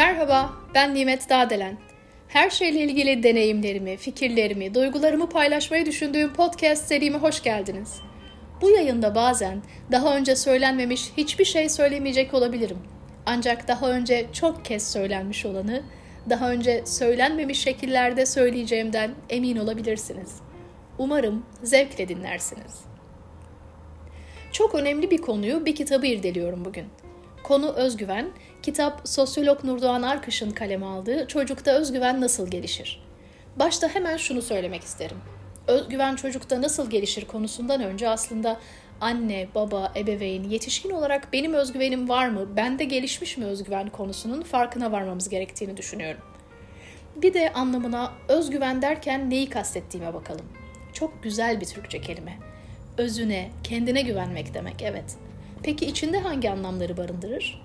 Merhaba, ben Nimet Dağdelen. Her şeyle ilgili deneyimlerimi, fikirlerimi, duygularımı paylaşmayı düşündüğüm podcast serime hoş geldiniz. Bu yayında bazen daha önce söylenmemiş hiçbir şey söylemeyecek olabilirim. Ancak daha önce çok kez söylenmiş olanı, daha önce söylenmemiş şekillerde söyleyeceğimden emin olabilirsiniz. Umarım zevkle dinlersiniz. Çok önemli bir konuyu bir kitabı irdeliyorum bugün. Konu özgüven, kitap sosyolog Nurdoğan Arkış'ın kaleme aldığı Çocukta Özgüven Nasıl Gelişir? Başta hemen şunu söylemek isterim. Özgüven çocukta nasıl gelişir konusundan önce aslında anne, baba, ebeveyn, yetişkin olarak benim özgüvenim var mı, bende gelişmiş mi özgüven konusunun farkına varmamız gerektiğini düşünüyorum. Bir de anlamına özgüven derken neyi kastettiğime bakalım. Çok güzel bir Türkçe kelime. Özüne, kendine güvenmek demek, evet. Peki içinde hangi anlamları barındırır?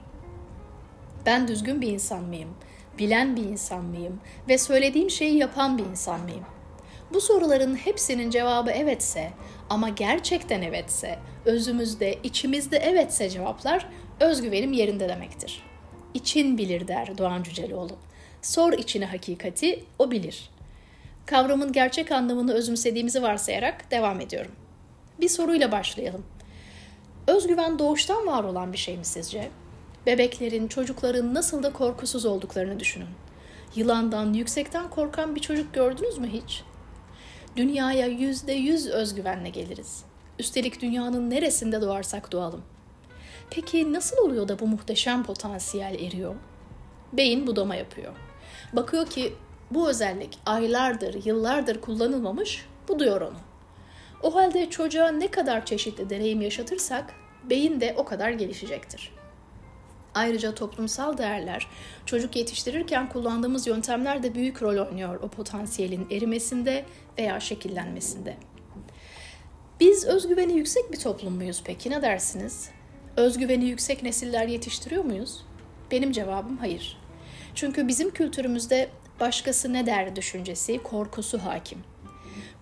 Ben düzgün bir insan mıyım? Bilen bir insan mıyım? Ve söylediğim şeyi yapan bir insan mıyım? Bu soruların hepsinin cevabı evetse ama gerçekten evetse, özümüzde, içimizde evetse cevaplar özgüvenim yerinde demektir. İçin bilir der Doğan Cüceloğlu. Sor içine hakikati, o bilir. Kavramın gerçek anlamını özümsediğimizi varsayarak devam ediyorum. Bir soruyla başlayalım. Özgüven doğuştan var olan bir şey mi sizce? Bebeklerin, çocukların nasıl da korkusuz olduklarını düşünün. Yılandan, yüksekten korkan bir çocuk gördünüz mü hiç? Dünyaya yüzde yüz özgüvenle geliriz. Üstelik dünyanın neresinde doğarsak doğalım. Peki nasıl oluyor da bu muhteşem potansiyel eriyor? Beyin budama yapıyor. Bakıyor ki bu özellik aylardır, yıllardır kullanılmamış, buduyor onu. O halde çocuğa ne kadar çeşitli deneyim yaşatırsak beyin de o kadar gelişecektir. Ayrıca toplumsal değerler, çocuk yetiştirirken kullandığımız yöntemler de büyük rol oynuyor o potansiyelin erimesinde veya şekillenmesinde. Biz özgüveni yüksek bir toplum muyuz peki ne dersiniz? Özgüveni yüksek nesiller yetiştiriyor muyuz? Benim cevabım hayır. Çünkü bizim kültürümüzde başkası ne der düşüncesi, korkusu hakim.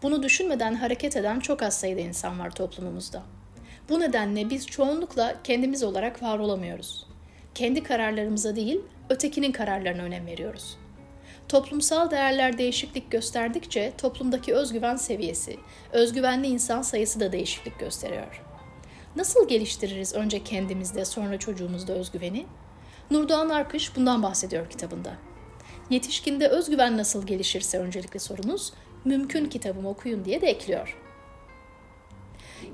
Bunu düşünmeden hareket eden çok az sayıda insan var toplumumuzda. Bu nedenle biz çoğunlukla kendimiz olarak var olamıyoruz. Kendi kararlarımıza değil, ötekinin kararlarına önem veriyoruz. Toplumsal değerler değişiklik gösterdikçe toplumdaki özgüven seviyesi, özgüvenli insan sayısı da değişiklik gösteriyor. Nasıl geliştiririz önce kendimizde sonra çocuğumuzda özgüveni? Nurdoğan Arkış bundan bahsediyor kitabında. Yetişkinde özgüven nasıl gelişirse öncelikli sorunuz, mümkün kitabımı okuyun diye de ekliyor.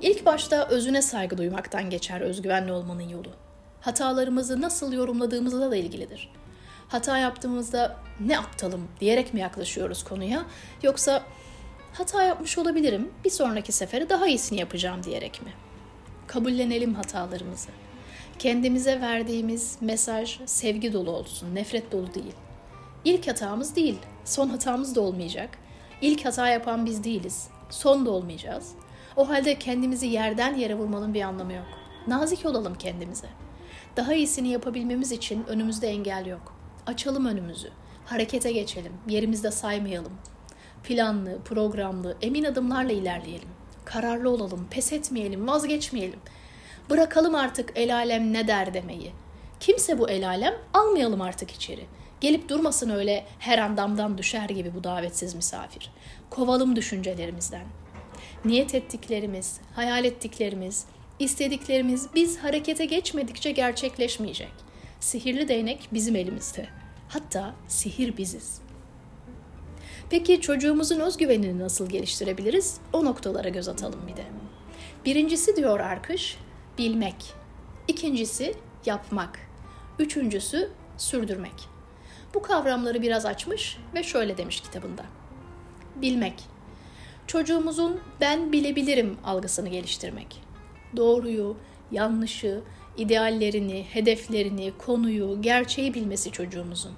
İlk başta özüne saygı duymaktan geçer özgüvenli olmanın yolu. Hatalarımızı nasıl yorumladığımızla da ilgilidir. Hata yaptığımızda ne aptalım diyerek mi yaklaşıyoruz konuya yoksa hata yapmış olabilirim bir sonraki sefere daha iyisini yapacağım diyerek mi? Kabullenelim hatalarımızı. Kendimize verdiğimiz mesaj sevgi dolu olsun, nefret dolu değil. İlk hatamız değil, son hatamız da olmayacak. İlk hata yapan biz değiliz, son da olmayacağız. O halde kendimizi yerden yere vurmanın bir anlamı yok. Nazik olalım kendimize. Daha iyisini yapabilmemiz için önümüzde engel yok. Açalım önümüzü. Harekete geçelim. Yerimizde saymayalım. Planlı, programlı, emin adımlarla ilerleyelim. Kararlı olalım, pes etmeyelim, vazgeçmeyelim. Bırakalım artık el alem ne der demeyi. Kimse bu el alem almayalım artık içeri. Gelip durmasın öyle her an damdan düşer gibi bu davetsiz misafir. Kovalım düşüncelerimizden. Niyet ettiklerimiz, hayal ettiklerimiz, istediklerimiz biz harekete geçmedikçe gerçekleşmeyecek. Sihirli değnek bizim elimizde. Hatta sihir biziz. Peki çocuğumuzun özgüvenini nasıl geliştirebiliriz? O noktalara göz atalım bir de. Birincisi diyor Arkış, bilmek. İkincisi yapmak. Üçüncüsü sürdürmek. Bu kavramları biraz açmış ve şöyle demiş kitabında. Bilmek. Çocuğumuzun ben bilebilirim algısını geliştirmek. Doğruyu, yanlışı, ideallerini, hedeflerini, konuyu, gerçeği bilmesi çocuğumuzun.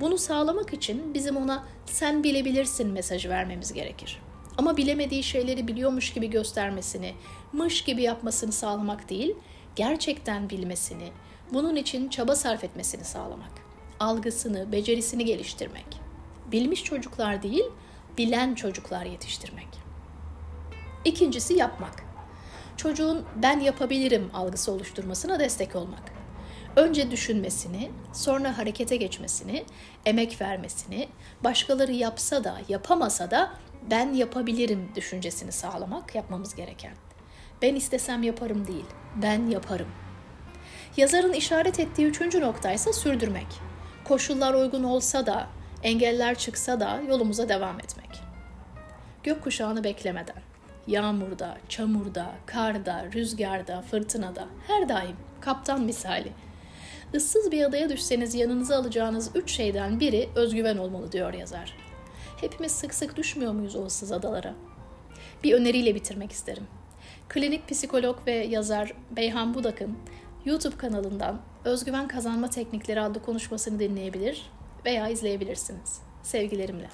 Bunu sağlamak için bizim ona sen bilebilirsin mesajı vermemiz gerekir. Ama bilemediği şeyleri biliyormuş gibi göstermesini, mış gibi yapmasını sağlamak değil, gerçekten bilmesini, bunun için çaba sarf etmesini sağlamak. Algısını, becerisini geliştirmek. Bilmiş çocuklar değil, bilen çocuklar yetiştirmek. İkincisi yapmak çocuğun ben yapabilirim algısı oluşturmasına destek olmak. önce düşünmesini, sonra harekete geçmesini, emek vermesini, başkaları yapsa da yapamasa da ben yapabilirim düşüncesini sağlamak yapmamız gereken. Ben istesem yaparım değil, ben yaparım. Yazarın işaret ettiği üçüncü nokta ise sürdürmek. Koşullar uygun olsa da, engeller çıksa da yolumuza devam etmek. Gökkuşağını beklemeden, yağmurda, çamurda, karda, rüzgarda, fırtınada, her daim kaptan misali. Issız bir adaya düşseniz yanınıza alacağınız üç şeyden biri özgüven olmalı diyor yazar. Hepimiz sık sık düşmüyor muyuz o adalara? Bir öneriyle bitirmek isterim. Klinik psikolog ve yazar Beyhan Budak'ın YouTube kanalından Özgüven Kazanma Teknikleri adlı konuşmasını dinleyebilir veya izleyebilirsiniz. Sevgilerimle.